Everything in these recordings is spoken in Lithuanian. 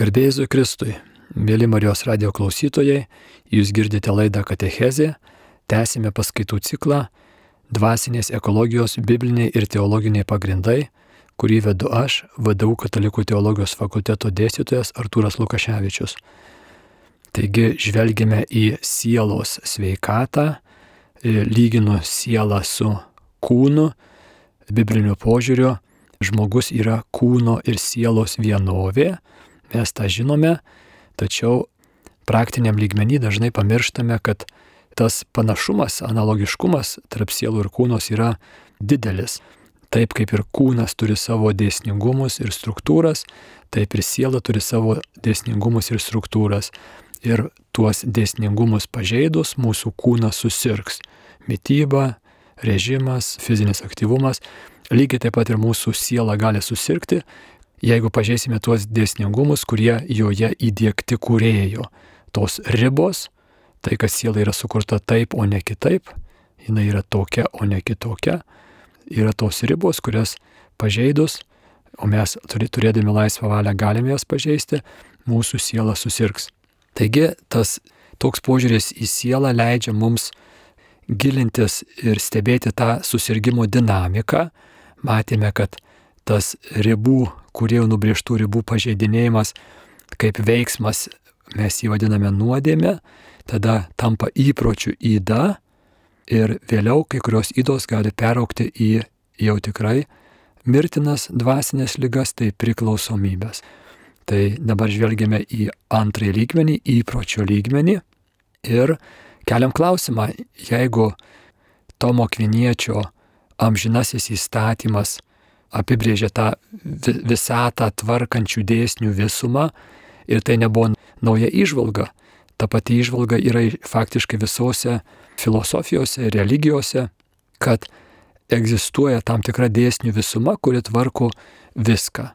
Garbėjai Kristui, mėly Marijos radio klausytojai, jūs girdite laidą Katechezė, tęsime paskaitų ciklą Dvasinės ekologijos bibliniai ir teologiniai pagrindai, kurį vedu aš, VDU Katalikų teologijos fakulteto dėstytojas Artūras Lukaševičius. Taigi žvelgime į sielos sveikatą, lyginu sielą su kūnu, bibliniu požiūriu, žmogus yra kūno ir sielos vienovė, mes tą žinome, tačiau praktiniam lygmenį dažnai pamirštame, kad tas panašumas, analogiškumas tarp sielų ir kūnos yra didelis. Taip kaip ir kūnas turi savo dėsningumus ir struktūras, taip ir siela turi savo dėsningumus ir struktūras. Ir tuos dėsningumus pažeidus mūsų kūnas susirgs. Mytyba, režimas, fizinis aktyvumas. Lygiai taip pat ir mūsų siela gali susirgti, jeigu pažeisime tuos dėsningumus, kurie joje įdėkti kūrėjo. Tos ribos, tai kas siela yra sukurta taip, o ne kitaip, jinai yra tokia, o ne kitokia, yra tos ribos, kurias pažeidus, o mes turėdami laisvą valią galime jas pažeisti, mūsų siela susirgs. Taigi tas toks požiūris į sielą leidžia mums gilintis ir stebėti tą susirgymo dinamiką. Matėme, kad tas ribų kurie jau nubriežtų ribų pažeidinėjimas kaip veiksmas, mes jį vadiname nuodėmė, tada tampa įpročių įda ir vėliau kai kurios įdos gali peraukti į jau tikrai mirtinas dvasinės lygas, tai priklausomybės. Tai dabar žvelgiame į antrąjį lygmenį, įpročio lygmenį ir keliam klausimą, jeigu Tomo Kviniečio amžinasis įstatymas apibrėžė tą visatą tvarkančių dėsnių visumą ir tai nebuvo nauja išvalga. Ta pati išvalga yra faktiškai visose filosofijose, religijose, kad egzistuoja tam tikra dėsnių visuma, kuri tvarko viską.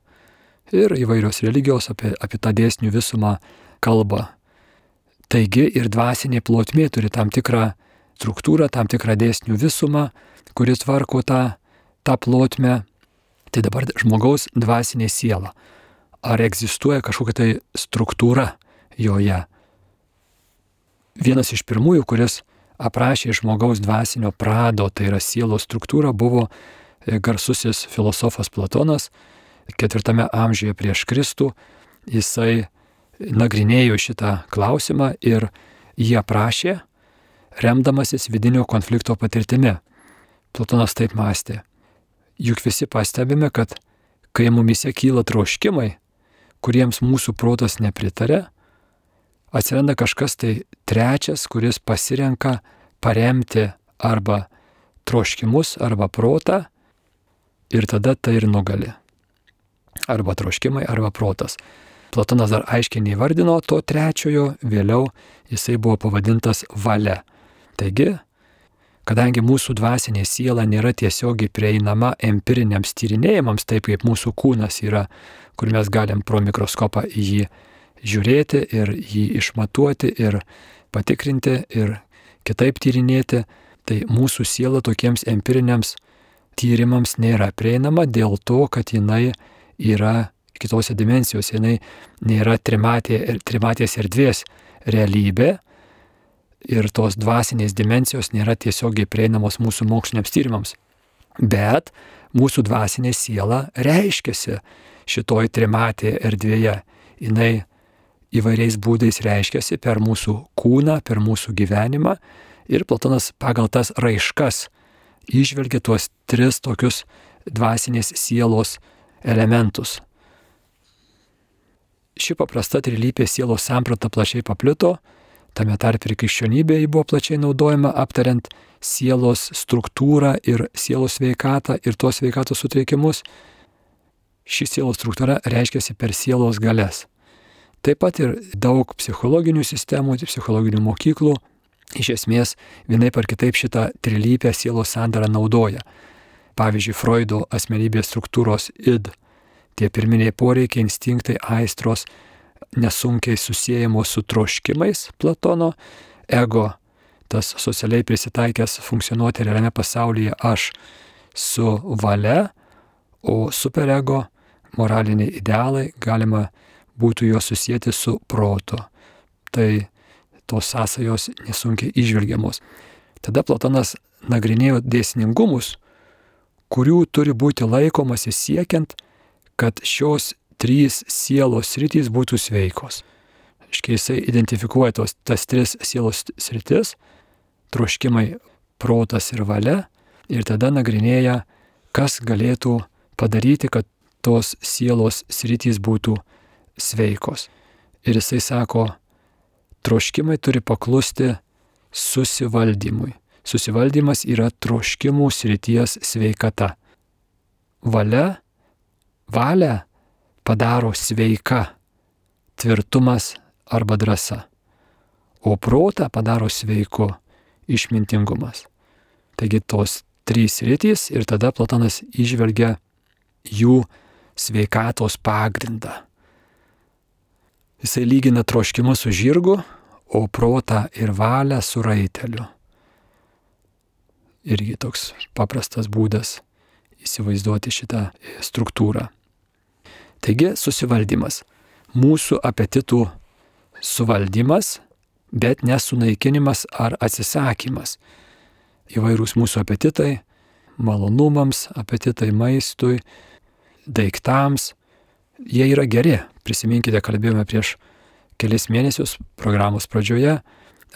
Ir įvairios religijos apie, apie tą dėsnių visumą kalba. Taigi ir dvasinė plotmė turi tam tikrą struktūrą, tam tikrą dėsnių visumą, kuris tvarko tą, tą plotmę Tai dabar žmogaus dvasinė siela. Ar egzistuoja kažkokia tai struktūra joje? Vienas iš pirmųjų, kuris aprašė žmogaus dvasinio prado, tai yra sielos struktūra, buvo e, garsusis filosofas Platonas, ketvirtame amžiuje prieš Kristų. Jisai nagrinėjo šitą klausimą ir jį aprašė, remdamasis vidinio konflikto patirtimi. Platonas taip mąstė. Juk visi pastebime, kad kai mumise kyla troškimai, kuriems mūsų protas nepritarė, atsiranda kažkas tai trečias, kuris pasirenka paremti arba troškimus, arba protą ir tada tai ir nugali. Arba troškimai, arba protas. Platonas dar aiškiai neįvardino to trečiojo, vėliau jisai buvo pavadintas valia. Taigi, Kadangi mūsų dvasinė siela nėra tiesiogiai prieinama empiriniams tyrinėjimams, taip kaip mūsų kūnas yra, kur mes galim pro mikroskopą į jį žiūrėti ir jį išmatuoti ir patikrinti ir kitaip tyrinėti, tai mūsų siela tokiems empiriniams tyrimams nėra prieinama dėl to, kad jinai yra kitose dimensijose, jinai nėra trimatė, trimatės erdvės realybė, ir tos dvasinės dimensijos nėra tiesiogiai prieinamos mūsų moksliniams tyrimams. Bet mūsų dvasinė siela reiškiasi šitoj trimatėje erdvėje. Jis įvairiais būdais reiškiasi per mūsų kūną, per mūsų gyvenimą ir Platonas pagal tas raiškas išvelgia tuos tris tokius dvasinės sielos elementus. Ši paprasta trilypė sielos samprata plačiai paplito tame tarp ir krikščionybėje buvo plačiai naudojama aptariant sielos struktūrą ir sielos sveikatą ir tos sveikatos sutrikimus. Ši sielos struktūra reiškiasi per sielos galės. Taip pat ir daug psichologinių sistemų, psichologinių mokyklų iš esmės vienai par kitaip šitą trilypę sielos sandarą naudoja. Pavyzdžiui, Freudo asmenybės struktūros id, tie pirminiai poreikiai, instinktai, aistros, nesunkiai susijęjamos su troškimais Platono, ego, tas socialiai prisitaikęs funkcionuoti realiame pasaulyje aš su valia, o superego, moraliniai idealai galima būtų juos susijęti su protu. Tai tos sąsajos nesunkiai išvelgiamos. Tada Platonas nagrinėjo dėsningumus, kurių turi būti laikomasi siekiant, kad šios trys sielos sritys būtų sveikos. Iškiai jisai identifikuoja tos, tas tris sielos sritis - troškimai, protas ir valia ir tada nagrinėja, kas galėtų padaryti, kad tos sielos sritys būtų sveikos. Ir jisai sako, troškimai turi paklusti susivaldymui. Susivaldymas yra troškimų srities sveikata. Valia, valia padaro sveika tvirtumas arba drąsa, o protą padaro sveiku išmintingumas. Taigi tos trys rytys ir tada Platonas išvelgia jų sveikatos pagrindą. Jisai lygina troškimus su žirgu, o protą ir valią su raiteliu. Irgi toks paprastas būdas įsivaizduoti šitą struktūrą. Taigi susivaldymas. Mūsų apetitų suvaldymas, bet nesunaikinimas ar atsisakymas. Įvairūs mūsų apetitai, malonumams, apetitai maistui, daiktams, jie yra geri. Prisiminkite, kalbėjome prieš kelis mėnesius programos pradžioje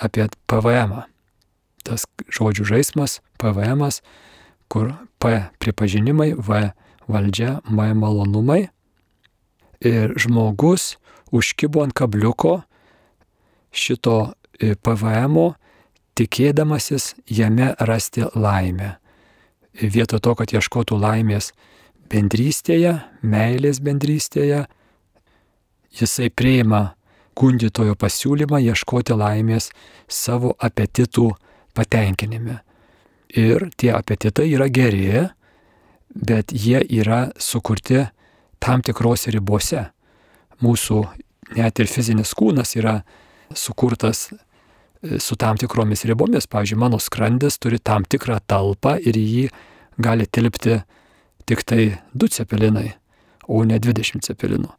apie PVM. -ą. Tas žodžių žaidimas PVM, kur P pripažinimai, V valdžia, M malonumai. Žmogus užkibo ant kabliuko šito e, PVM, tikėdamasis jame rasti laimę. Vietoj to, kad ieškotų laimės bendrystėje, meilės bendrystėje, jisai priima gundytojo pasiūlymą ieškoti laimės savo apetitų patenkinime. Ir tie apetitai yra geri, bet jie yra sukurti tam tikrose ribose. Mūsų net ir fizinis kūnas yra sukurtas e, su tam tikromis ribomis. Pavyzdžiui, mano skrandis turi tam tikrą talpą ir į jį gali tilpti tik tai 2 cepelinai, o ne 20 cepelinų.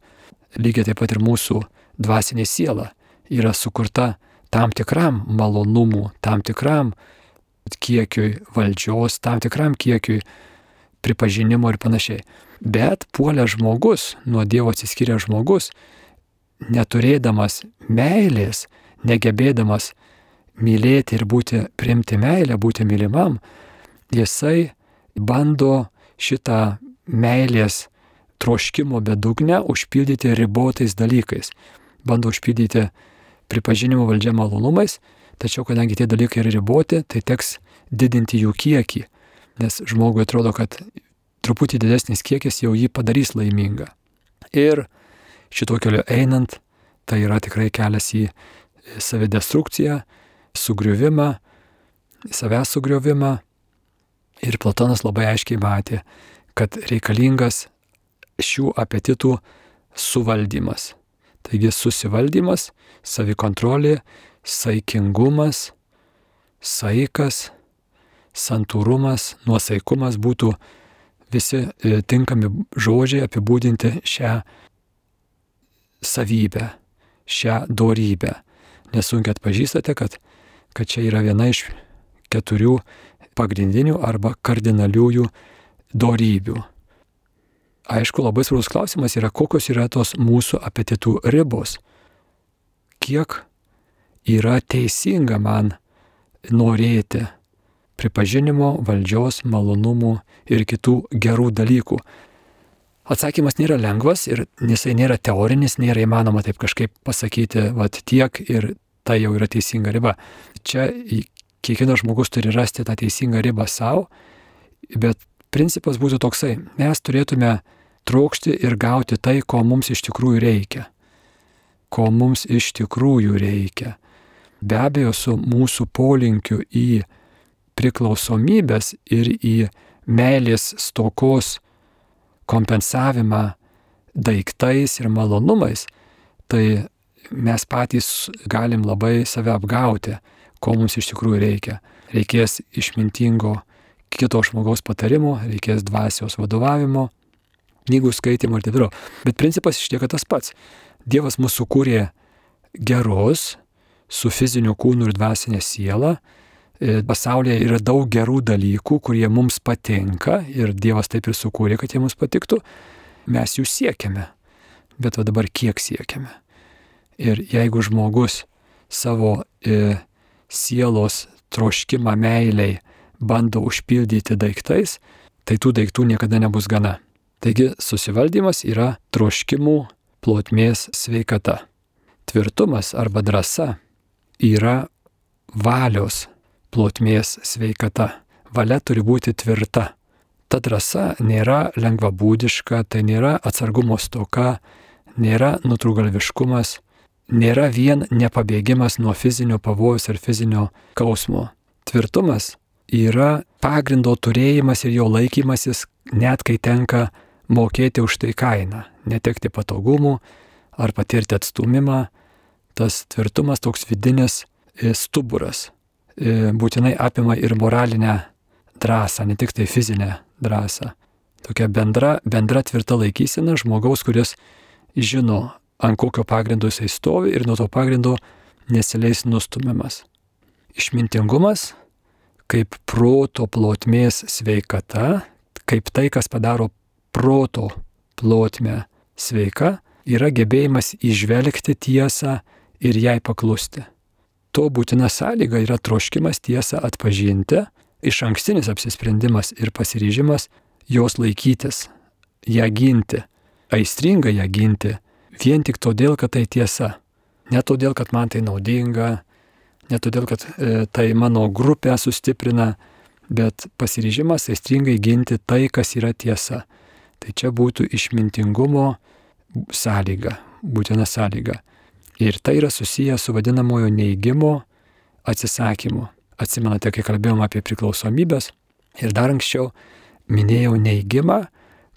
Lygiai taip pat ir mūsų dvasinė siela yra sukurta tam tikram malonumų, tam tikram kiekiui valdžios, tam tikram kiekiui pripažinimo ir panašiai. Bet puolė žmogus, nuo Dievo atsiskyręs žmogus, neturėdamas meilės, negebėdamas mylėti ir būti primti meilę, būti mylimam, jisai bando šitą meilės troškimo bedugnę užpildyti ribotais dalykais bando užpildyti pripažinimo valdžia malonumais, tačiau kadangi tie dalykai yra riboti, tai teks didinti jų kiekį, nes žmogui atrodo, kad truputį didesnis kiekis jau jį padarys laimingą. Ir šito keliu einant, tai yra tikrai kelias į savidestrukciją, sugriuvimą, savęs sugriuvimą. Ir Platonas labai aiškiai matė, kad reikalingas šių apetitų suvaldymas. Taigi susivaldymas, savikontrolė, saikingumas, saikas, santūrumas, nuosaikumas būtų visi e, tinkami žodžiai apibūdinti šią savybę, šią dorybę. Nesunkiai atpažįstate, kad, kad čia yra viena iš keturių pagrindinių arba kardinaliųjų dorybių. Aišku, labai svarbus klausimas yra, kokios yra tos mūsų apetitų ribos. Kiek yra teisinga man norėti pripažinimo, valdžios, malonumų ir kitų gerų dalykų. Atsakymas nėra lengvas ir jisai nėra teorinis, nėra įmanoma taip kažkaip pasakyti, vad tiek ir tai jau yra teisinga riba. Čia kiekvienas žmogus turi rasti tą teisingą ribą savo, bet principas būtų toksai, mes turėtume trokšti ir gauti tai, ko mums iš tikrųjų reikia. Ko mums iš tikrųjų reikia. Be abejo, su mūsų polinkiu į priklausomybės ir į meilės stokos kompensavimą daiktais ir malonumais, tai mes patys galim labai save apgauti, ko mums iš tikrųjų reikia. Reikės išmintingo kito žmogaus patarimo, reikės dvasios vadovavimo, knygų skaitimo ir taip toliau. Bet principas išlieka tas pats. Dievas mūsų kūrė gerus, su fiziniu kūnu ir dvasinė siela. Pasaulyje yra daug gerų dalykų, kurie mums patinka ir Dievas taip ir sukūrė, kad jie mums patiktų. Mes jų siekiame. Bet o dabar kiek siekiame? Ir jeigu žmogus savo e, sielos troškimą meiliai bando užpildyti daiktais, tai tų daiktų niekada nebus gana. Taigi susivaldymas yra troškimų plotmės sveikata. Tvirtumas arba drąsa yra valios plotmės sveikata. Valia turi būti tvirta. Ta drąsa nėra lengvabūdiška, tai nėra atsargumo stoka, nėra nutrūgalviškumas, nėra vien nepabėgimas nuo fizinio pavojus ir fizinio kausmo. Tvirtumas yra pagrindo turėjimas ir jo laikymasis, net kai tenka mokėti už tai kainą, netekti patogumų ar patirti atstumimą. Tas tvirtumas toks vidinis stuburas būtinai apima ir moralinę drąsą, ne tik tai fizinę drąsą. Tokia bendra, bendra tvirta laikysena žmogaus, kuris žino, ant kokio pagrindo jisai stovi ir nuo to pagrindo nesileis nustumiamas. Išmintingumas kaip proto plotmės sveikata, kaip tai, kas padaro proto plotmę sveika, yra gebėjimas išvelgti tiesą ir jai paklusti. To būtina sąlyga yra troškimas tiesą atpažinti, iš ankstinis apsisprendimas ir pasiryžimas jos laikytis, ją ginti, aistringai ją ginti vien tik todėl, kad tai tiesa. Ne todėl, kad man tai naudinga, ne todėl, kad e, tai mano grupę sustiprina, bet pasiryžimas aistringai ginti tai, kas yra tiesa. Tai čia būtų išmintingumo sąlyga, būtina sąlyga. Ir tai yra susiję su vadinamojo neigimo atsisakymu. Atsimenate, kai kalbėjom apie priklausomybės ir dar anksčiau minėjau neigimą,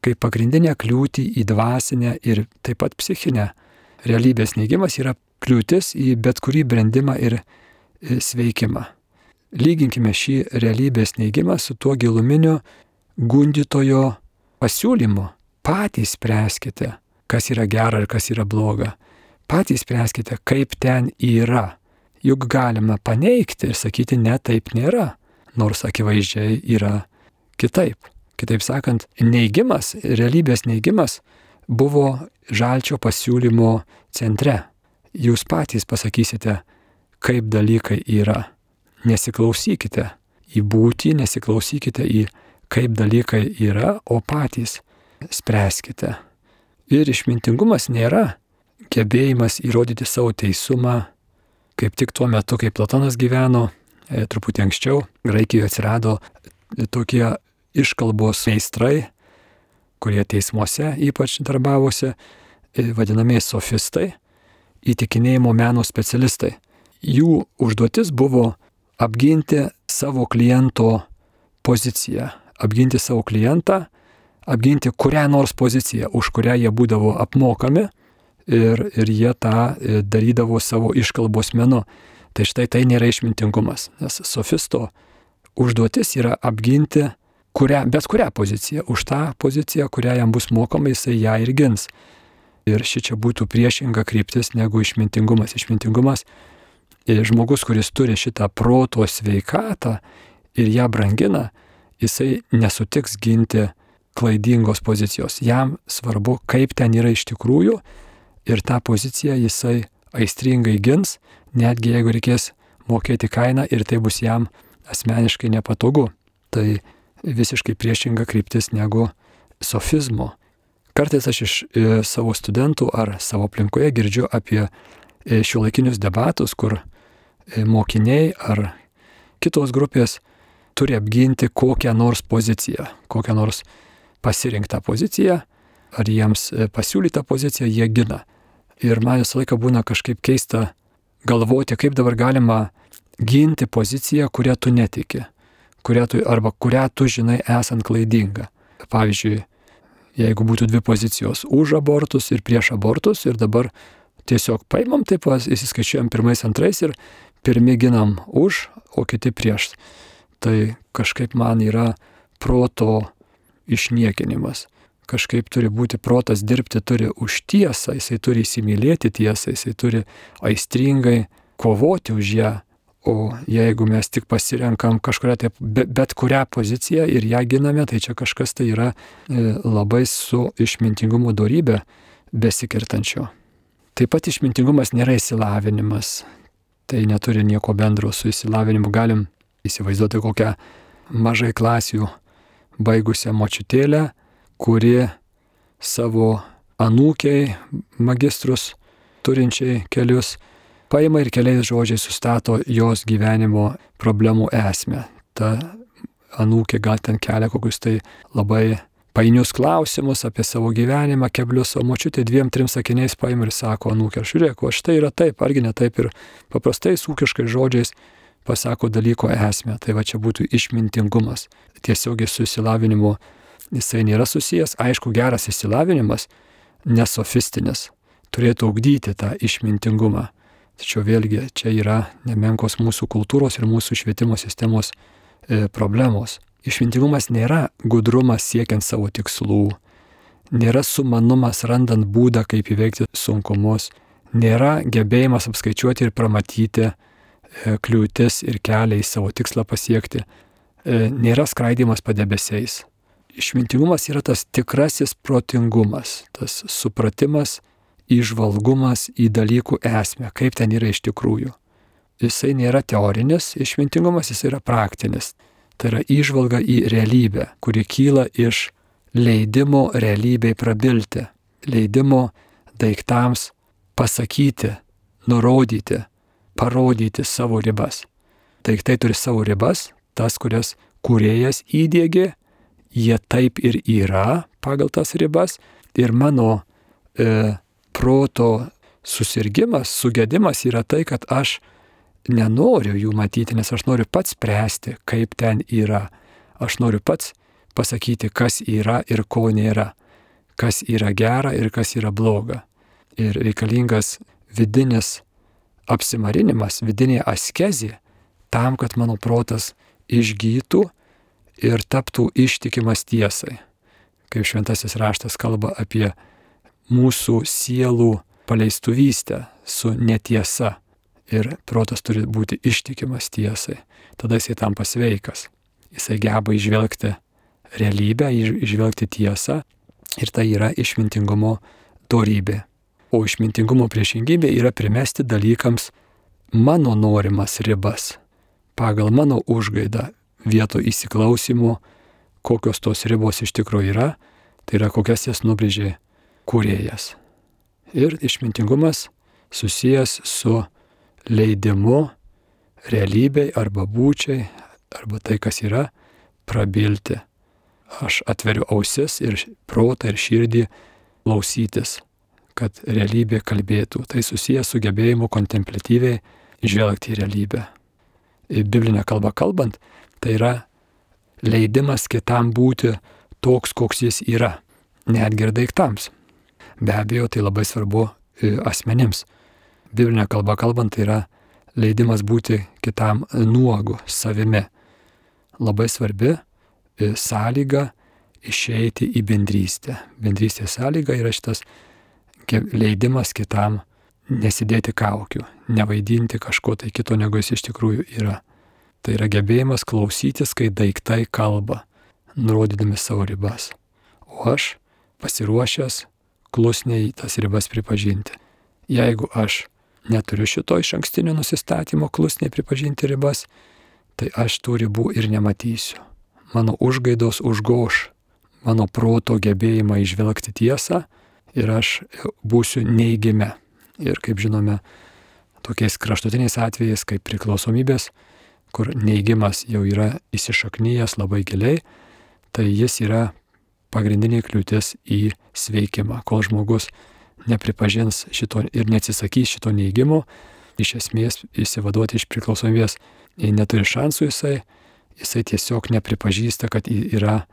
kaip pagrindinę kliūtį į dvasinę ir taip pat psichinę. Realybės neigimas yra kliūtis į bet kurį brandimą ir e, sveikimą. Lyginkime šį realybės neigimą su tuo giluminiu gundytojo pasiūlymu. Patys spręskite, kas yra gera ir kas yra bloga. Patys spręskite, kaip ten yra. Juk galima paneigti ir sakyti, ne taip nėra, nors akivaizdžiai yra kitaip. Kitaip sakant, neigimas, realybės neigimas buvo žalčio pasiūlymo centre. Jūs patys pasakysite, kaip dalykai yra. Nesiklausykite į būtį, nesiklausykite į kaip dalykai yra, o patys spręskite. Ir išmintingumas nėra gebėjimas įrodyti savo teisumą, kaip tik tuo metu, kai Platonas gyveno, e, truputį anksčiau, Graikijoje atsirado tokie iškalbos meistrai, kurie teismuose ypač darbavosi, e, vadinamieji sofistai, įtikinėjimo meno specialistai. Jų užduotis buvo apginti savo kliento poziciją, apginti savo klientą, apginti kurią nors poziciją, už kurią jie būdavo apmokami ir, ir jie tą e, darydavo savo iškalbos menu. Tai štai tai nėra išmintingumas, nes sofisto užduotis yra apginti kurią, bet kurią poziciją. Už tą poziciją, kurią jam bus mokama, jisai ją ir gins. Ir ši čia būtų priešinga kryptis negu išmintingumas. Išmintingumas žmogus, kuris turi šitą proto sveikatą ir ją brangina, jisai nesutiks ginti klaidingos pozicijos. Jam svarbu, kaip ten yra iš tikrųjų ir tą poziciją jisai aistringai gins, netgi jeigu reikės mokėti kainą ir tai bus jam asmeniškai nepatogu. Tai visiškai priešinga kryptis negu sofizmo. Kartais aš iš e, savo studentų ar savo aplinkoje girdžiu apie e, šiuolaikinius debatus, kur e, mokiniai ar kitos grupės turi apginti kokią nors poziciją, kokią nors pasirinktą poziciją, ar jiems pasiūlytą poziciją jie gina. Ir man visą laiką būna kažkaip keista galvoti, kaip dabar galima ginti poziciją, kurią tu netiki kurią tu, arba kurią tu žinai esant klaidinga. Pavyzdžiui, jeigu būtų dvi pozicijos už abortus ir prieš abortus ir dabar tiesiog paimam taip, įsiskaičiuojam pirmais, antrais ir pirmi ginam už, o kiti prieš. Tai kažkaip man yra proto išniekinimas. Kažkaip turi būti protas dirbti, turi už tiesą, jisai turi įsimylėti tiesą, jisai turi aistringai kovoti už ją. O jeigu mes tik pasirenkam kažkuria tai bet kurią poziciją ir ją giname, tai čia kažkas tai yra e, labai su išmintingumo darybė besikirtančio. Taip pat išmintingumas nėra įsilavinimas. Tai neturi nieko bendro su įsilavinimu. Galim įsivaizduoti kokią mažai klasių baigusią močiutėlę, kuri savo anūkiai, magistrus turinčiai kelius, paima ir keliais žodžiais sustato jos gyvenimo problemų esmę. Ta anūkė gal ten kelia kokius tai labai painius klausimus apie savo gyvenimą, keblius, o močiutė dviem, trim sakiniais paima ir sako, anūkė, žiūrėk, o štai yra taip, argi ne taip ir paprastais ūkiškais žodžiais pasako dalyko esmę. Tai va čia būtų išmintingumas. Tiesiogiai su įsilavinimu jisai nėra susijęs, aišku, geras išsilavinimas, nesofistinis, turėtų augdyti tą išmintingumą. Tačiau vėlgi čia yra nemenkos mūsų kultūros ir mūsų švietimo sistemos e, problemos. Išmintingumas nėra gudrumas siekiant savo tikslų, nėra sumanumas randant būdą, kaip įveikti sunkumus, nėra gebėjimas apskaičiuoti ir pramatyti e, kliūtis ir kelią į savo tikslą pasiekti, e, nėra skraidimas padebesiais išmintingumas yra tas tikrasis protingumas, tas supratimas, išvalgumas į dalykų esmę, kaip ten yra iš tikrųjų. Jisai nėra teorinis išmintingumas, jis yra praktinis. Tai yra išvalga į realybę, kuri kyla iš leidimo realybei prabilti, leidimo daiktams pasakyti, nurodyti, parodyti savo ribas. Daiktai turi savo ribas, tas, kurias kuriejas įdėgė jie taip ir yra pagal tas ribas ir mano e, proto susirgymas, sugedimas yra tai, kad aš nenoriu jų matyti, nes aš noriu pats spręsti, kaip ten yra. Aš noriu pats pasakyti, kas yra ir ko nėra, kas yra gera ir kas yra bloga. Ir reikalingas vidinis apsimarinimas, vidinė askezija tam, kad mano protas išgytų ir taptų ištikimas tiesai. Kaip šventasis raštas kalba apie mūsų sielų paleistuvystę su netiesa. Ir protas turi būti ištikimas tiesai. Tada jisai tam pasveikas. Jisai geba išvelgti realybę, išvelgti tiesą. Ir tai yra išmintingumo dorybė. O išmintingumo priešingybė yra primesti dalykams mano norimas ribas. Pagal mano užgaidą vieto įsiklausimo, kokios tos ribos iš tikrųjų yra, tai yra kokias jas nubrėžė kuriejas. Ir išmintingumas susijęs su leidimu realybei arba būčiai, arba tai, kas yra, prabilti. Aš atveriu ausis ir protą ir širdį klausytis, kad realybė kalbėtų. Tai susijęs su gebėjimu kontemplatyviai žvelgti į realybę. Biblinę kalbą kalbant, Tai yra leidimas kitam būti toks, koks jis yra, netgi ir daiktams. Be abejo, tai labai svarbu e, asmenims. Biblinė kalba kalbant, tai yra leidimas būti kitam nuogu savimi. Labai svarbi e, sąlyga išeiti į bendrystę. Bendrystės sąlyga yra šitas leidimas kitam nesidėti kaukių, nevaidinti kažko tai kito, negu jis iš tikrųjų yra. Tai yra gebėjimas klausytis, kai daiktai kalba, nurodydami savo ribas. O aš pasiruošęs klusniai tas ribas pripažinti. Jeigu aš neturiu šito iš ankstinio nusistatymo klusniai pripažinti ribas, tai aš tų ribų ir nematysiu. Mano užgaidos užgoš mano proto gebėjimą išvelgti tiesą ir aš būsiu neįgime. Ir kaip žinome, tokiais kraštutiniais atvejais kaip priklausomybės kur neigimas jau yra įsišaknyjęs labai giliai, tai jis yra pagrindinė kliūtis į sveikimą. Kol žmogus nepripažins šito ir neatsisakys šito neigimo, iš esmės įsivaduoti iš priklausomybės neturi šansų jisai, jisai tiesiog nepripažįsta, kad yra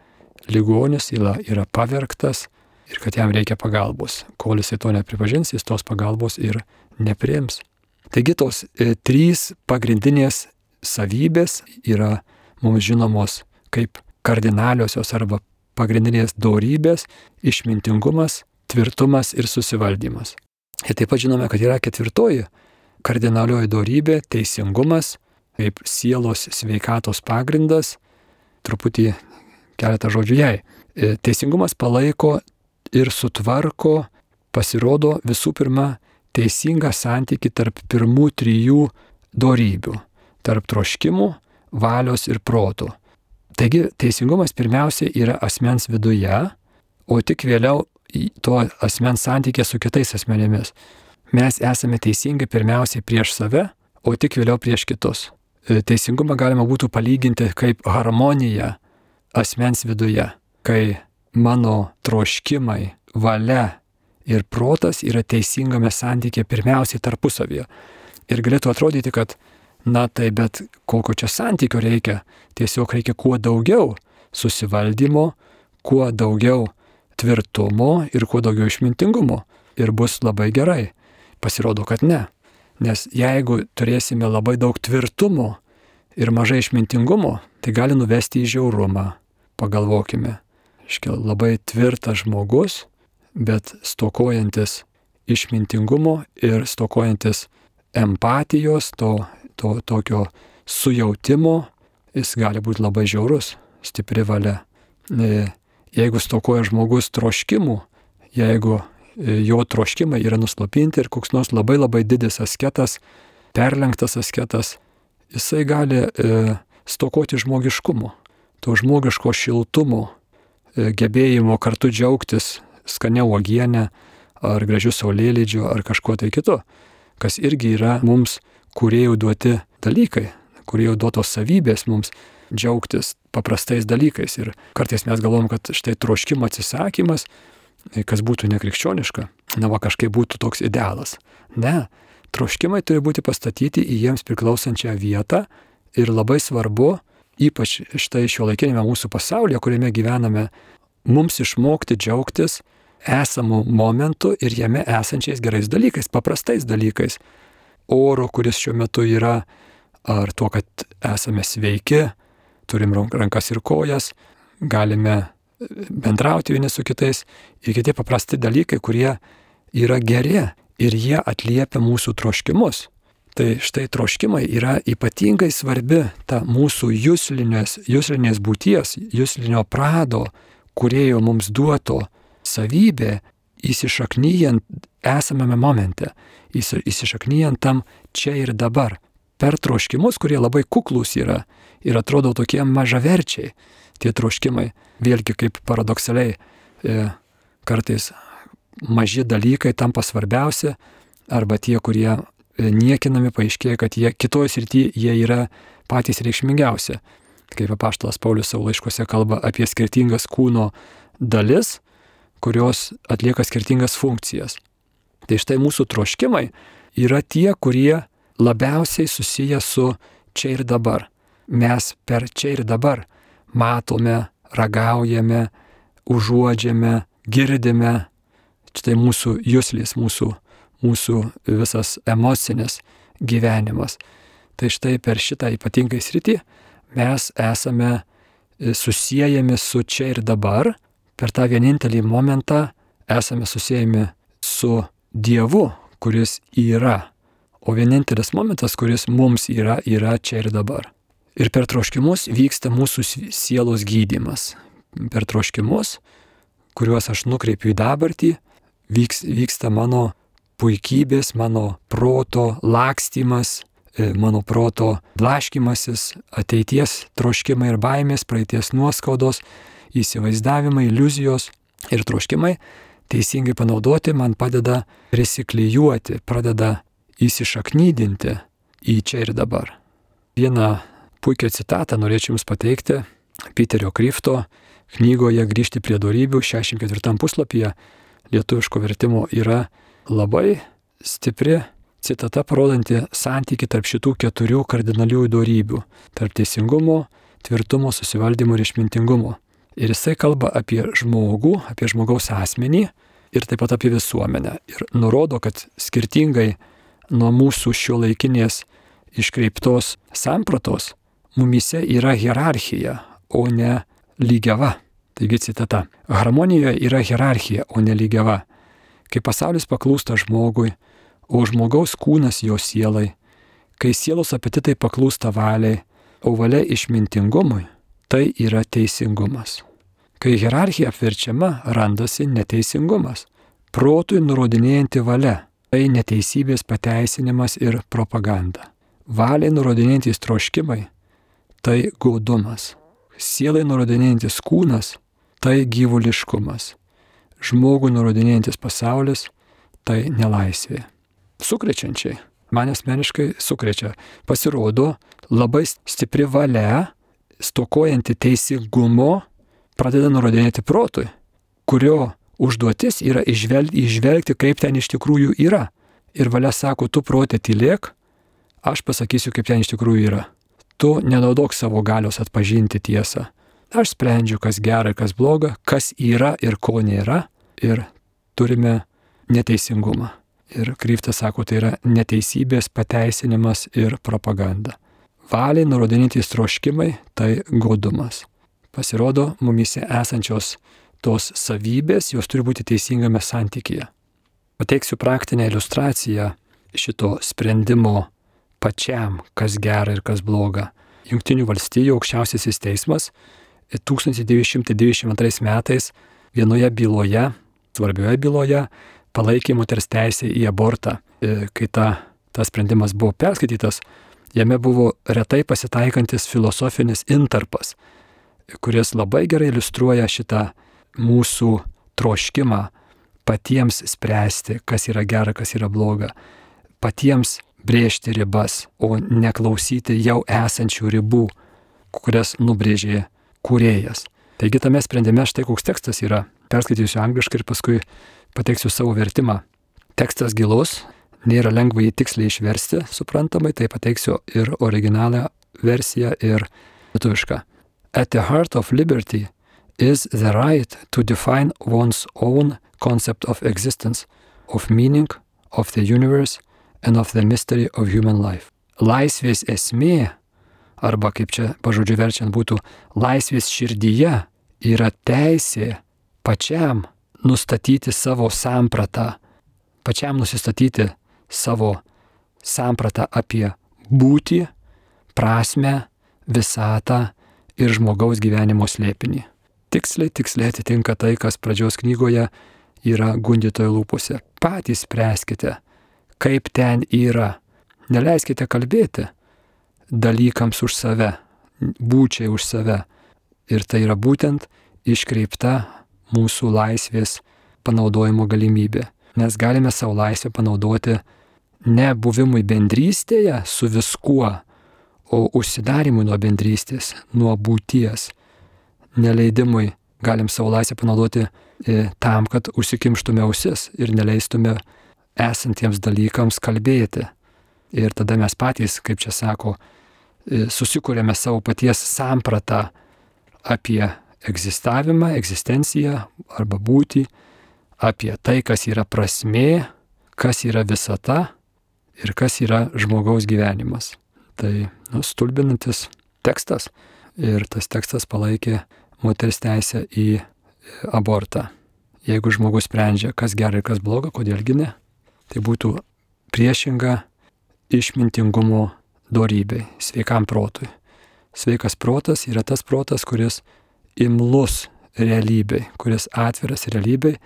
ligonis, yra, pavergtas ir kad jam reikia pagalbos. Kol jisai to nepripažins, jis tos pagalbos ir nepriims. Taigi tos e, trys pagrindinės savybės yra mums žinomos kaip kardinaliosios arba pagrindinės dorybės - išmintingumas, tvirtumas ir susivaldymas. Ir taip pat žinome, kad yra ketvirtoji kardinalioji dorybė - teisingumas, kaip sielos sveikatos pagrindas. Truputį keletą žodžių jai. E, teisingumas palaiko ir sutvarko, pasirodo visų pirma, teisingą santyki tarp pirmų trijų dorybių - tarp troškimų, valios ir protų. Taigi teisingumas pirmiausia yra asmens viduje, o tik vėliau to asmens santykė su kitais asmenėmis. Mes esame teisingi pirmiausiai prieš save, o tik vėliau prieš kitus. E, teisingumą galima būtų palyginti kaip harmoniją asmens viduje, kai mano troškimai, valia ir protas yra teisingame santykė pirmiausiai tarpusavyje. Ir galėtų atrodyti, kad, na tai bet kokio čia santykio reikia, tiesiog reikia kuo daugiau susivaldymo, kuo daugiau tvirtumo ir kuo daugiau išmintingumo. Ir bus labai gerai. Pasirodo, kad ne. Nes jeigu turėsime labai daug tvirtumo ir mažai išmintingumo, tai gali nuvesti į žiaurumą. Pagalvokime. Iškia labai tvirtas žmogus, bet stokojantis išmintingumo ir stokojantis empatijos, to, to tokio sujautimo, jis gali būti labai žiaurus, stipri valia. E, jeigu stokoja žmogus troškimų, jeigu e, jo troškimai yra nuslopinti ir koks nors labai labai didis asketas, perlenktas asketas, jisai gali e, stokoti žmogiškumo, to žmogiško šiltumo, gebėjimo kartu džiaugtis skania uogienė ar gražių saulėlydžių ar kažkuo tai kitu, kas irgi yra mums kuriejų duoti dalykai, kuriejų duotos savybės mums džiaugtis paprastais dalykais. Ir kartais mes galvom, kad štai troškimo atsisakymas, kas būtų nekrikščioniška, na va kažkaip būtų toks idealas. Ne, troškimai turi būti pastatyti į jiems priklausančią vietą ir labai svarbu, ypač štai šio laikinėme mūsų pasaulyje, kuriame gyvename, mums išmokti džiaugtis esamų momentų ir jame esančiais gerais dalykais, paprastais dalykais. Oro, kuris šiuo metu yra, ar tuo, kad esame sveiki, turim rankas ir kojas, galime bendrauti vieni su kitais ir kiti paprasti dalykai, kurie yra geri ir jie atliepia mūsų troškimus. Tai štai troškimai yra ypatingai svarbi ta mūsų jūslinės, jūslinės būties, jūslinio prado, kurėjo mums duoto savybė įsišaknyjant esamame momente, įsišaknyjant tam čia ir dabar. Per troškimus, kurie labai kuklus yra ir atrodo tokie mažaverčiai, tie troškimai, vėlgi kaip paradoksaliai, e, kartais maži dalykai tampa svarbiausia, arba tie, kurie niekinami, paaiškėja, kad jie kitoje srityje jie yra patys reikšmingiausi. Kaip apaštalas Paulius savo laiškose kalba apie skirtingas kūno dalis, kurios atlieka skirtingas funkcijas. Tai štai mūsų troškimai yra tie, kurie labiausiai susiję su čia ir dabar. Mes per čia ir dabar matome, ragaujame, užuodžiame, girdime. Štai mūsų jūslys, mūsų, mūsų visas emocinis gyvenimas. Tai štai per šitą ypatingai sritį mes esame e, susijęjami su čia ir dabar, per tą vienintelį momentą esame susijęmi su Dievu, kuris yra O vienintelis momentas, kuris mums yra, yra čia ir dabar. Ir per troškimus vyksta mūsų sielos gydimas. Per troškimus, kuriuos aš nukreipiu į dabartį, vyks, vyksta mano puikybės, mano proto lakstymas, e, mano proto blaškimasis, ateities troškimai ir baimės, praeities nuoskaudos, įsivaizdavimai, iliuzijos ir troškimai teisingai panaudoti man padeda prisiklyjuoti, pradeda įsišaknydinti į čia ir dabar. Vieną puikią citatą norėčiau Jums pateikti Piterio Kryfto knygoje Grįžti prie darybių 64 puslapyje lietuviško vertimo yra labai stipri citata parodanti santyki tarp šitų keturių kardinaliųjų darybių - tarp teisingumo, tvirtumo, susivaldymo ir išmintingumo. Ir jisai kalba apie žmogų, apie žmogaus asmenį ir taip pat apie visuomenę. Ir nurodo, kad skirtingai nuo mūsų šio laikinės iškreiptos sampratos, mumise yra hierarchija, o ne lygiava. Taigi citata. Harmonijoje yra hierarchija, o ne lygiava. Kai pasaulis paklūsta žmogui, o žmogaus kūnas jo sielai, kai sielos apetitai paklūsta valiai, o valia išmintingumui, tai yra teisingumas. Kai hierarchija apverčiama, randasi neteisingumas. Protui nurodinėjanti valia - tai neteisybės pateisinimas ir propaganda. Valiai nurodinėjantis troškimai - tai gaudumas. Sielai nurodinėjantis kūnas - tai gyvuliškumas. Žmogui nurodinėjantis pasaulis - tai nelaisvė. Sukrečiančiai, man asmeniškai sukrečia, pasirodo labai stipri valia, stokojanti teisingumo, pradeda nurodinėti protui, kurio užduotis yra išvelgti, išvelgti, kaip ten iš tikrųjų yra. Ir valia sako, tu protė tylėk, aš pasakysiu, kaip ten iš tikrųjų yra. Tu nenaudok savo galios atpažinti tiesą. Aš sprendžiu, kas gera ir kas bloga, kas yra ir ko nėra. Ir turime neteisingumą. Ir Kryptas sako, tai yra neteisybės pateisinimas ir propaganda. Valiai nurodinintys troškimai - tai godumas. Pasirodo, mumise esančios tos savybės, jos turi būti teisingame santykėje. Pateiksiu praktinę iliustraciją šito sprendimo pačiam, kas gera ir kas bloga. Junktinių valstybių aukščiausiasis teismas 1922 metais vienoje byloje, svarbioje byloje, palaikė moters teisę į abortą. E, kai ta, tas sprendimas buvo perskaitytas, jame buvo retai pasitaikantis filosofinis intarpas, kuris labai gerai iliustruoja šitą mūsų troškimą patiems spręsti, kas yra gera, kas yra bloga, patiems brėžti ribas, o neklausyti jau esančių ribų, kurias nubrėžė kūrėjas. Taigi tame sprendime štai koks tekstas yra. Perskaitysiu angliškai ir paskui pateiksiu savo vertimą. Tekstas gilus, nėra lengva jį tiksliai išversti, suprantamai, tai pateiksiu ir originalią versiją, ir lietuvišką. At the heart of liberty is the right to define one's own concept of existence, of meaning, of the universe and of the mystery of human life. Laisvės esmė, arba kaip čia pažodžiu verčiant būtų, laisvės širdyje yra teisė pačiam nustatyti savo sampratą, pačiam nusistatyti savo sampratą apie būtį, prasme, visatą ir žmogaus gyvenimo slėpinį tiksliai, tiksliai atitinka tai, kas pradžios knygoje yra gundytojo lūpose. Patys spręskite, kaip ten yra. Neleiskite kalbėti dalykams už save, būčiai už save. Ir tai yra būtent iškreipta mūsų laisvės panaudojimo galimybė. Mes galime savo laisvę panaudoti ne buvimui bendrystėje su viskuo, o užsidarimui nuo bendrystės, nuo būties neleidimui galim savo laisvę panaudoti e, tam, kad užsikimštume ausis ir neleistume esantiems dalykams kalbėti. Ir tada mes patys, kaip čia sako, e, susikūrėme savo paties sampratą apie egzistavimą, egzistenciją arba būtį, apie tai, kas yra prasmė, kas yra visata ir kas yra žmogaus gyvenimas. Tai nu, stulbinantis tekstas ir tas tekstas palaikė moters teisę į abortą. Jeigu žmogus sprendžia, kas gerai ir kas bloga, kodėlgi ne, tai būtų priešinga išmintingumo dorybei, sveikam protui. Sveikas protas yra tas protas, kuris imlus realybei, kuris atviras realybei,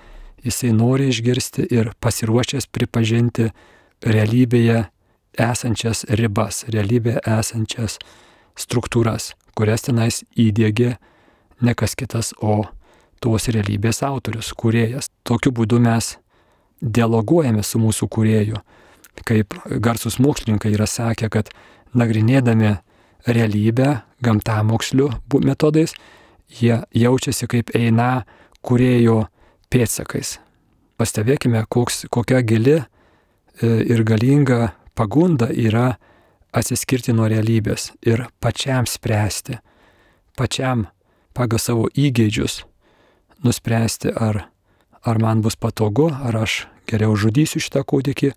jisai nori išgirsti ir pasiruošęs pripažinti realybėje esančias ribas, realybėje esančias struktūras, kurias tenais įdėgė ne kas kitas, o tos realybės autorius, kuriejas. Tokiu būdu mes dialoguojame su mūsų kurieju. Kaip garsus mokslininkai yra sakę, kad nagrinėdami realybę gamtamokslių metodais, jie jaučiasi kaip eina kuriejo pėtsakais. Pastebėkime, koks, kokia gili e, ir galinga pagunda yra atsiskirti nuo realybės ir pačiam spręsti, pačiam pagal savo įgeidžius nuspręsti, ar, ar man bus patogu, ar aš geriau žudysiu šitą kūdikį,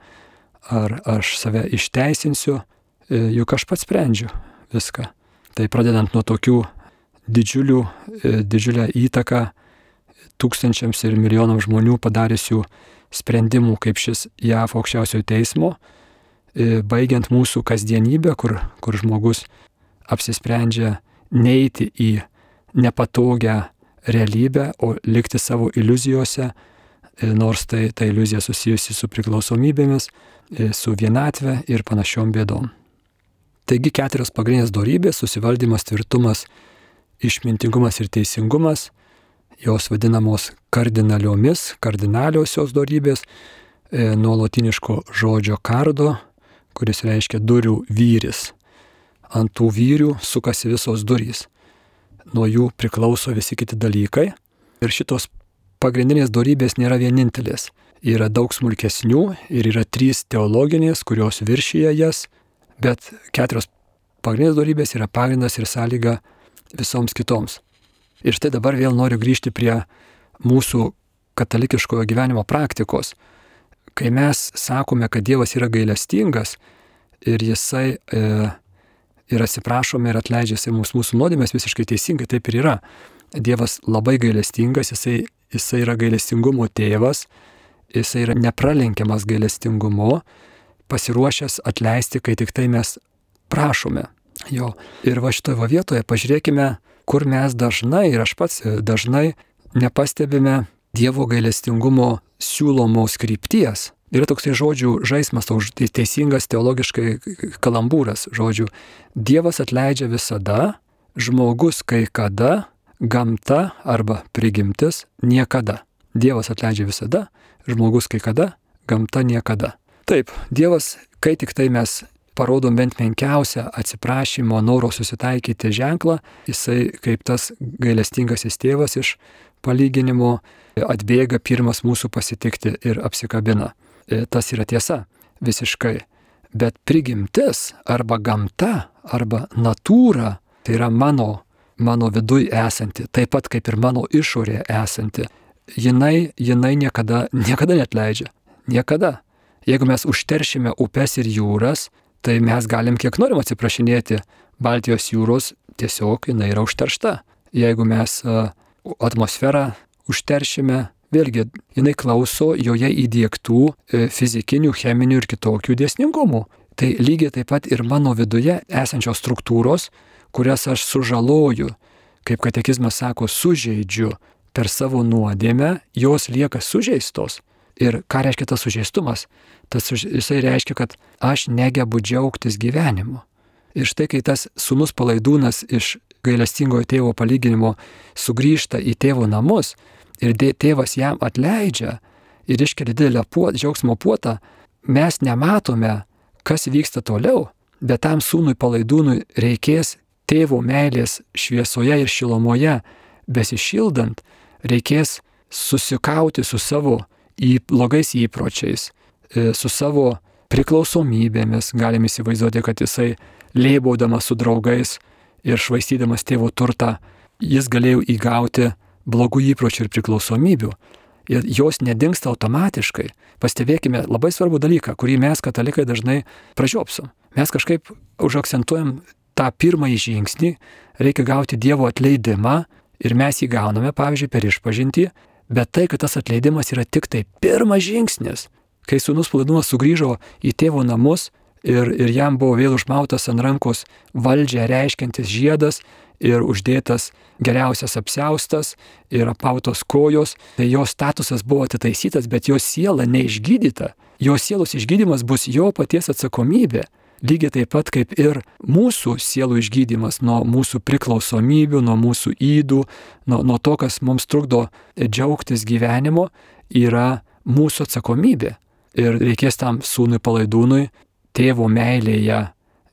ar aš save išteisinsiu, e, juk aš pats sprendžiu viską. Tai pradedant nuo tokių didžiulių, e, didžiulę įtaką tūkstančiams ir milijonams žmonių padarysių sprendimų, kaip šis JAV aukščiausiojo teismo, e, baigiant mūsų kasdienybę, kur, kur žmogus apsisprendžia neiti į nepatogią realybę, o likti savo iliuzijose, e, nors tai ta iliuzija susijusi su priklausomybėmis, su vienatve ir panašiom bėdom. Taigi keturios pagrindinės darybės - susivaldymas, tvirtumas, išmintingumas ir teisingumas jos vadinamos kardinaliomis, kardinaliosios darybės, e, nuo latiniško žodžio kardo, kuris reiškia durių vyris. Ant tų vyrių sukasi visos durys. Nuo jų priklauso visi kiti dalykai. Ir šitos pagrindinės darybės nėra vienintelės. Yra daug smulkesnių ir yra trys teologinės, kurios viršyje jas, bet keturios pagrindinės darybės yra pagrindas ir sąlyga visoms kitoms. Ir štai dabar vėl noriu grįžti prie mūsų katalikiškojo gyvenimo praktikos. Kai mes sakome, kad Dievas yra gailestingas ir jisai e, ir atsiprašome ir atleidžiasi mūsų, mūsų nuodėmės, visiškai teisingai taip ir yra. Dievas labai gailestingas, jisai, jisai yra gailestingumo tėvas, jisai yra nepralenkiamas gailestingumu, pasiruošęs atleisti, kai tik tai mes prašome jo. Ir va šitoje vietoje pažiūrėkime, kur mes dažnai, ir aš pats e, dažnai nepastebime Dievo gailestingumo siūlomos krypties. Yra toksai žodžių žaidimas, toks teisingas teologiškai kalambūras žodžių. Dievas atleidžia visada, žmogus kai kada, gamta arba prigimtis niekada. Dievas atleidžia visada, žmogus kai kada, gamta niekada. Taip, Dievas, kai tik tai mes parodom bent menkiausią atsiprašymo, noro susitaikyti ženklą, jisai kaip tas gailestingasis tėvas iš palyginimo atbėga pirmas mūsų pasitikti ir apsikabina. E, tas yra tiesa visiškai. Bet prigimtis arba gamta arba natūra tai yra mano, mano viduj esanti, taip pat kaip ir mano išorė esanti. Jinai, jinai niekada, niekada net leidžia. Niekada. Jeigu mes užteršime upes ir jūras, tai mes galim kiek norim atsiprašinėti Baltijos jūros, tiesiog jinai yra užteršta. Jeigu mes atmosferą užteršime, vėlgi jinai klauso joje įdėktų e, fizikinių, cheminių ir kitokių dėsningumų. Tai lygiai taip pat ir mano viduje esančios struktūros, kurias aš sužaloju, kaip katekizmas sako, sužeidžiu per savo nuodėmę, jos lieka sužeistos. Ir ką reiškia tas sužeistumas? Tas jisai reiškia, kad aš negebu džiaugtis gyvenimu. Ir štai kai tas sunus palaidūnas iš gailestingojo tėvo palyginimo sugrįžta į tėvo namus ir tėvas jam atleidžia ir iškelia didelę puot, džiaugsmo puotą, mes nematome, kas vyksta toliau, bet tam sūnui palaidūnui reikės tėvo meilės šviesoje ir šilomoje besišildant, reikės susikauti su savo į blogais įpročiais, e, su savo priklausomybėmis, galim įsivaizduoti, kad jisai lėbaudamas su draugais ir švaistydamas tėvo turtą, jis galėjo įgauti blogų įpročių ir priklausomybių. Ir jos nedingsta automatiškai. Pastebėkime labai svarbų dalyką, kurį mes katalikai dažnai pražiopsom. Mes kažkaip užakcentuojam tą pirmąjį žingsnį, reikia gauti Dievo atleidimą ir mes jį gauname, pavyzdžiui, per išpažinti, Bet tai, kad tas atleidimas yra tik tai pirmas žingsnis. Kai sūnus palaidūnas sugrįžo į tėvo namus ir, ir jam buvo vėl užmautas ant rankos valdžią reiškiantis žiedas ir uždėtas geriausias apseustas ir apautos kojos, tai jo statusas buvo atitaisytas, bet jo siela neišgydyta. Jo sielos išgydymas bus jo paties atsakomybė. Lygiai taip pat kaip ir mūsų sielų išgydymas nuo mūsų priklausomybių, nuo mūsų įdų, nuo, nuo to, kas mums trukdo džiaugtis gyvenimo, yra mūsų atsakomybė. Ir reikės tam sūnui palaidūnui tėvo meilėje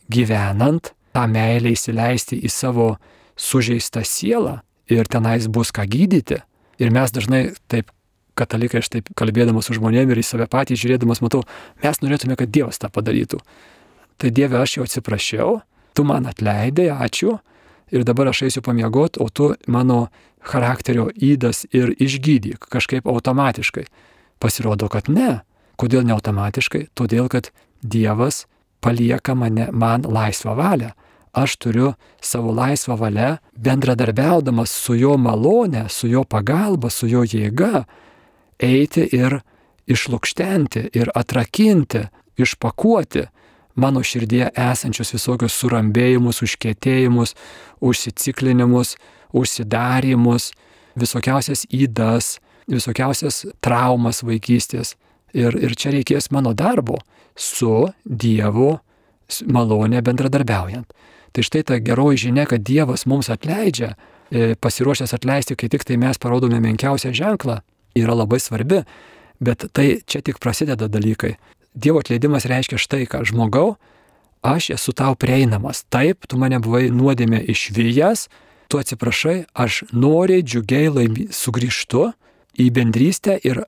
gyvenant, tą meilę įsileisti į savo sužeistą sielą ir tenais bus ką gydyti. Ir mes dažnai taip katalikai, aš taip kalbėdamas su žmonėmis ir į save patį žiūrėdamas matau, mes norėtume, kad Dievas tą padarytų tai Dieve aš jau atsiprašiau, tu man atleidai, ačiū, ir dabar aš eisiu pamiegoti, o tu mano charakterio įdas ir išgydyk kažkaip automatiškai. Pasirodo, kad ne. Kodėl ne automatiškai? Todėl, kad Dievas palieka mane, man laisvą valią. aš turiu savo laisvą valią, bendradarbiaudamas su jo malone, su jo pagalba, su jo jėga, eiti ir išlūkštenti, ir atrakinti, išpakuoti mano širdie esančius visokius surambėjimus, užkėtėjimus, užsiciklinimus, užsidarimus, visokiausias įdas, visokiausias traumas vaikystės. Ir, ir čia reikės mano darbo su Dievu malonė bendradarbiaujant. Tai štai ta geroji žinia, kad Dievas mums atleidžia, e, pasiruošęs atleisti, kai tik tai mes parodome menkiausią ženklą, yra labai svarbi, bet tai čia tik prasideda dalykai. Dievo atleidimas reiškia štai ką, žmogau, aš esu tau prieinamas. Taip, tu mane buvai nuodėmė išvyjas, tu atsiprašai, aš noriai, džiugiai laimi, sugrįžtu į bendrystę ir,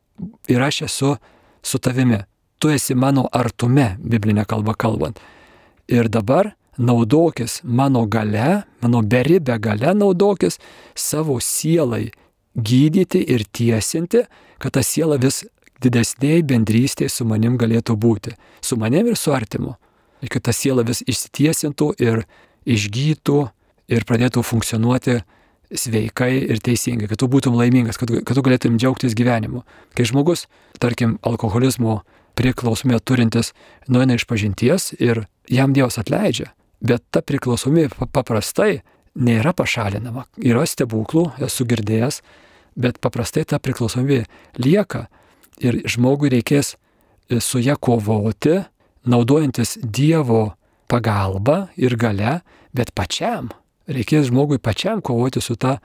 ir aš esu su tavimi. Tu esi mano artume, biblinė kalba kalbant. Ir dabar naudokis mano gale, mano beribę gale naudokis savo sielai gydyti ir tiesinti, kad ta siela vis didesniai bendrystėje su manim galėtų būti. Su manim ir su artimu. Ir kad ta siela vis išsitiesintų ir išgytų ir pradėtų funkcionuoti sveikai ir teisingai, kad tu būtum laimingas, kad, kad tu galėtum džiaugtis gyvenimu. Kai žmogus, tarkim, alkoholizmo priklausomė turintis, nueina iš pažinties ir jam Dievas atleidžia, bet ta priklausomybė paprastai nėra pašalinama. Yra stebuklų, esu girdėjęs, bet paprastai ta priklausomybė lieka ir žmogui reikės e, su ją kovoti, naudojantis Dievo pagalba ir gale, bet pačiam reikės žmogui pačiam kovoti su ta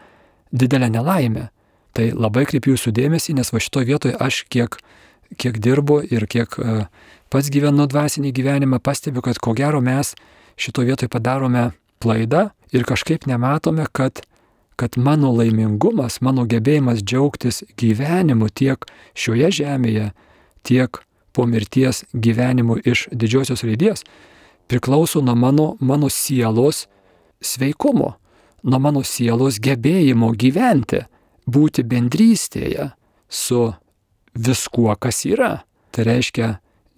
didelė nelaimė. Tai labai kreipiu jūsų dėmesį, nes va šitoje vietoje aš kiek, kiek dirbu ir kiek uh, pats gyvenu dvasinį gyvenimą, pastebiu, kad ko gero mes šitoje vietoje padarome klaidą ir kažkaip nematome, kad, kad mano laimingumas, mano gebėjimas džiaugtis gyvenimu tiek šioje žemėje, tiek po mirties gyvenimu iš didžiosios raidės priklauso nuo mano, mano sielos sveikumo, nuo mano sielos gebėjimo gyventi, būti bendrystėje su viskuo, kas yra. Tai reiškia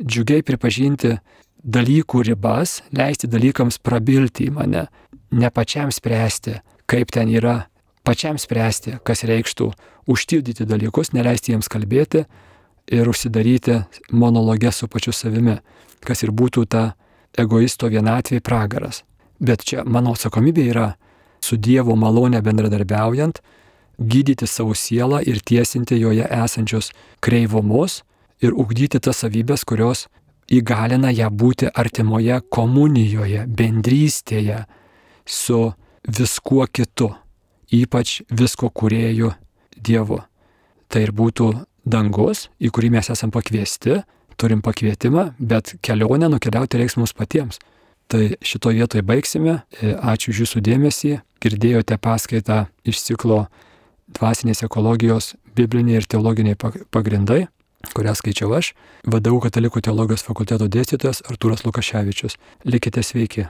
džiugiai pripažinti dalykų ribas, leisti dalykams prabilti į mane, ne pačiam spręsti, kaip ten yra, pačiam spręsti, kas reikštų užtildyti dalykus, neleisti jiems kalbėti ir užsidaryti monologę su pačiu savimi, kas ir būtų ta egoisto vienatvė pragaras. Bet čia mano atsakomybė yra su Dievo malonė bendradarbiaujant, gydyti savo sielą ir tiesinti joje esančius kreivumus ir ugdyti tas savybės, kurios įgalina ją būti artimoje komunijoje, bendrystėje su viskuo kitu, ypač visko kuriejų Dievu. Tai ir būtų dangus, į kurį mes esam pakviesti, turim pakvietimą, bet kelionę nukeliauti reiks mums patiems. Tai šitoje vietoje baigsime. E, ačiū už Jūsų dėmesį. Girdėjote paskaitą iš ciklo Dvasinės ekologijos bibliniai ir teologiniai pagrindai, kurią skaičiau aš, vadovau Katalikų teologijos fakulteto dėstytojas Artūras Lukaševičius. Likite sveiki.